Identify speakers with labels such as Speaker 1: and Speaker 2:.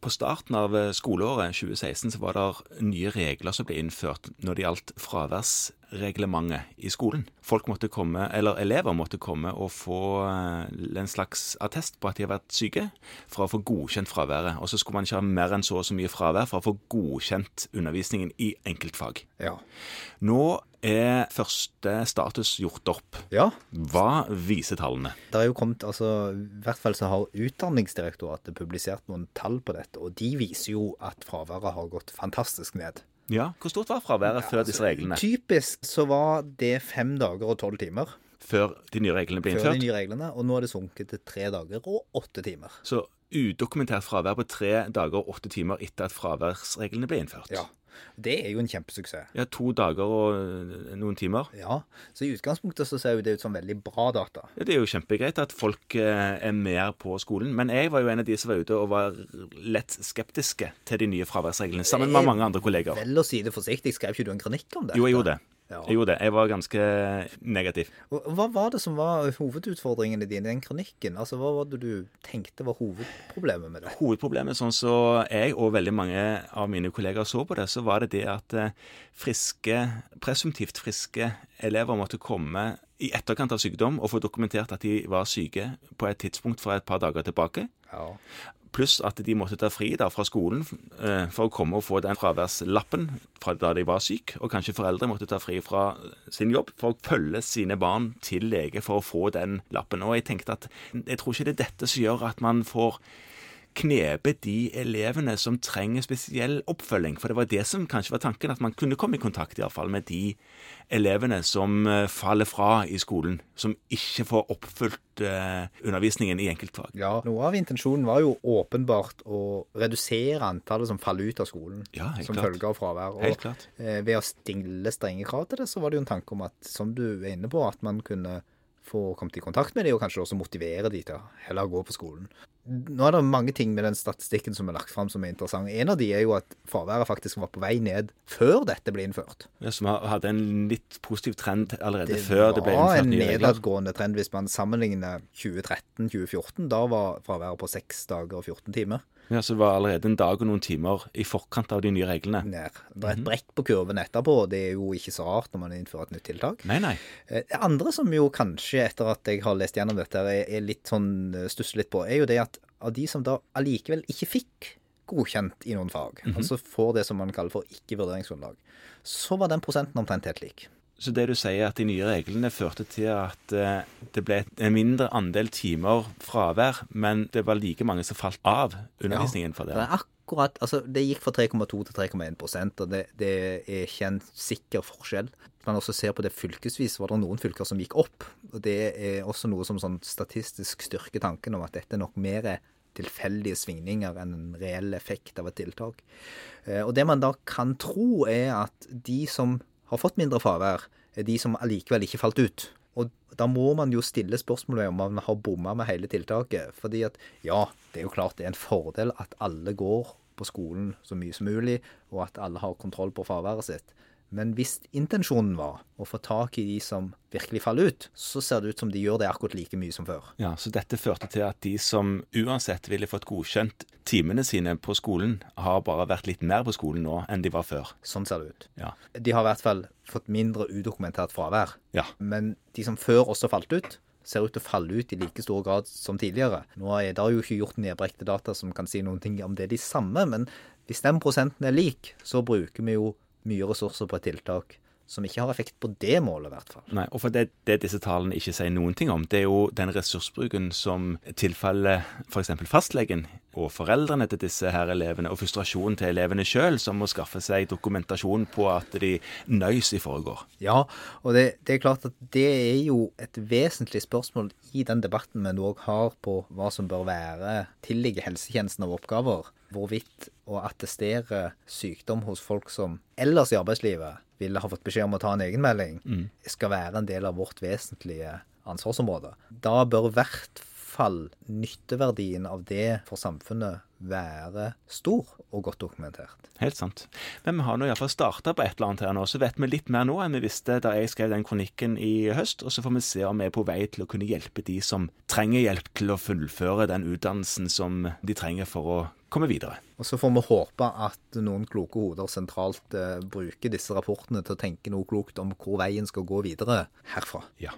Speaker 1: På starten av eh, skoleåret 2016 så var det nye regler som ble innført når det gjaldt fraværsreglementet i skolen. Folk måtte komme, eller Elever måtte komme og få eh, en slags attest på at de har vært syke, for å få godkjent fraværet. Og så skulle man ikke ha mer enn så og så mye fravær for å få godkjent undervisningen i enkeltfag.
Speaker 2: Ja.
Speaker 1: Nå er første status gjort opp.
Speaker 2: ja.
Speaker 1: Hva viser tallene?
Speaker 2: Det er jo kommet, altså, I hvert fall så har Utdanningsdirektoratet publisert noen tall på dette, og de viser jo at fraværet har gått fantastisk ned.
Speaker 1: Ja, Hvor stort var fraværet før disse reglene?
Speaker 2: Typisk så var det fem dager og tolv timer
Speaker 1: Før de nye reglene ble innført?
Speaker 2: før de nye reglene, og nå har det sunket til tre dager og åtte timer.
Speaker 1: Så udokumentert fravær på tre dager og åtte timer etter at fraværsreglene ble innført.
Speaker 2: Ja. Det er jo en kjempesuksess.
Speaker 1: Ja, to dager og øh, noen timer.
Speaker 2: Ja, så i utgangspunktet så ser jo det ut som veldig bra data.
Speaker 1: Ja, Det er jo kjempegreit at folk eh, er mer på skolen. Men jeg var jo en av de som var ute og var lett skeptiske til de nye fraværsreglene, sammen med mange andre kolleger.
Speaker 2: Vel å si det forsiktig, skrev ikke du en kronikk om det?
Speaker 1: Jo, jeg gjorde det.
Speaker 2: Ja.
Speaker 1: Jeg gjorde det. Jeg var ganske negativ.
Speaker 2: Hva var det som var hovedutfordringene dine i den kronikken? Altså, Hva var det du tenkte var hovedproblemet med det?
Speaker 1: Hovedproblemet, sånn som jeg og veldig mange av mine kollegaer så på det, så var det det at eh, friske, presumptivt friske elever måtte komme i etterkant av sykdom og få dokumentert at de var syke på et tidspunkt for et par dager tilbake.
Speaker 2: Ja.
Speaker 1: Pluss at de måtte ta fri da fra skolen eh, for å komme og få den fraværslappen fra da de var syke. Og kanskje foreldre måtte ta fri fra sin jobb for å følge sine barn til lege for å få den lappen. Og jeg tenkte at jeg tror ikke det er dette som gjør at man får knepe de elevene som trenger spesiell oppfølging. For det var det som kanskje var tanken, at man kunne komme i kontakt i alle fall med de elevene som eh, faller fra i skolen, som ikke får oppfylt eh, undervisningen i enkeltfag.
Speaker 2: ja. Noe av intensjonen var jo åpenbart å redusere antallet som faller ut av skolen
Speaker 1: Ja,
Speaker 2: som
Speaker 1: klart.
Speaker 2: følge av fravær. Og
Speaker 1: Helt klart.
Speaker 2: eh, ved å stille strenge krav til det, så var det jo en tanke om at, som du er inne på, at man kunne få kommet i kontakt med dem, og kanskje også motivere dem til å heller gå på skolen. Nå er det mange ting med den statistikken som er lagt fram som er interessant. En av de er jo at fraværet faktisk var på vei ned før dette ble innført.
Speaker 1: Ja, som ha- hadde en litt positiv trend allerede før det ble innført nye regler.
Speaker 2: Det var en nedadgående trend hvis man sammenligner 2013-2014. Da var fraværet på 6 dager og 14 timer
Speaker 1: Ja, så det var allerede en dag og noen timer i forkant av de nye reglene.
Speaker 2: ned. Det er et brekk på kurven etterpå, og det er jo ikke så rart når man innfører et nytt tiltak.
Speaker 1: Nei, nei.
Speaker 2: Eh, Det andre som jo kanskje, etter at jeg har lest gjennom dette, er, litt sånn eh, stusser litt på, er jo det at av de som da allikevel ikke fikk godkjent i noen fag,
Speaker 1: Mhm.
Speaker 2: altså får det som man kaller for ikke-vurderingsgrunnlag, så var den prosenten omtrent helt lik.
Speaker 1: Så det du sier, er at de nye reglene førte til at eh, det ble en mindre andel timer fravær, men det var like mange som falt av undervisningen for
Speaker 2: Det
Speaker 1: det.
Speaker 2: er akkurat, altså det gikk fra 3,2 til 3,1 prosent, og det, det er ikke en sikker forskjell. Man også ser på det fylkesvis, var det noen fylker som gikk opp. og Det er også noe som sånn statistisk styrker tanken om at dette er nok mer er tilfeldige svingninger enn en reell effekt av et tiltak. Eh, Og det man da kan tro, er at de som har fått mindre fravær, er de som allikevel ikke falt ut. Og da må man jo stille spørsmålet om man har bomma med hele tiltaket. Fordi at ja, det er jo klart det er en fordel at alle går på skolen så mye som mulig, og at alle har kontroll på fraværet sitt. Men hvis intensjonen var å få tak i de som virkelig faller ut, så ser det ut som de gjør det akkurat like mye som før.
Speaker 1: Ja, Så dette førte til at de som uansett ville fått godkjent timene sine på skolen, har bare vært litt mer på skolen nå enn de var før.
Speaker 2: Sånn ser det ut.
Speaker 1: Ja.
Speaker 2: De har i hvert fall fått mindre udokumentert fravær.
Speaker 1: Ja.
Speaker 2: Men de som før også falt ut, ser ut til å falle ut i like stor grad som tidligere. Nå er det jo ikke gjort nedbrekte data som kan si noen ting om det er de samme, men hvis den prosenten er lik, så bruker vi jo mye ressurser på et tiltak som ikke har effekt på det målet, i hvert fall.
Speaker 1: Nei, og for det, det disse tallene ikke sier noen ting om, det er jo den ressursbruken som tilfaller f.eks. fastlegen og foreldrene til disse her elevene, og frustrasjonen til elevene sjøl, som må skaffe seg dokumentasjon på at de nøys i foregår.
Speaker 2: Ja, og det, det er klart at det er jo et vesentlig spørsmål i den debatten vi nå har på hva som bør være tilligge helsetjenesten av oppgaver. Hvorvidt å attestere sykdom hos folk som ellers i arbeidslivet ville ha fått beskjed om å ta en egenmelding, skal være en del av vårt vesentlige ansvarsområde. Da bør hvert fall nytteverdien av det for samfunnet være stor og godt dokumentert.
Speaker 1: Helt sant. Men vi har nå iallfall starta på et eller annet her nå, så vet vi litt mer nå enn vi visste da jeg skrev den kronikken i høst. Og så får vi se om vi er på vei til å kunne hjelpe de som trenger hjelp til å fullføre den utdannelsen som de trenger for å komme videre.
Speaker 2: Og så får vi håpe at noen kloke hoder sentralt eh, bruker disse rapportene til å tenke noe klokt om hvor veien skal gå videre herfra.
Speaker 1: Ja.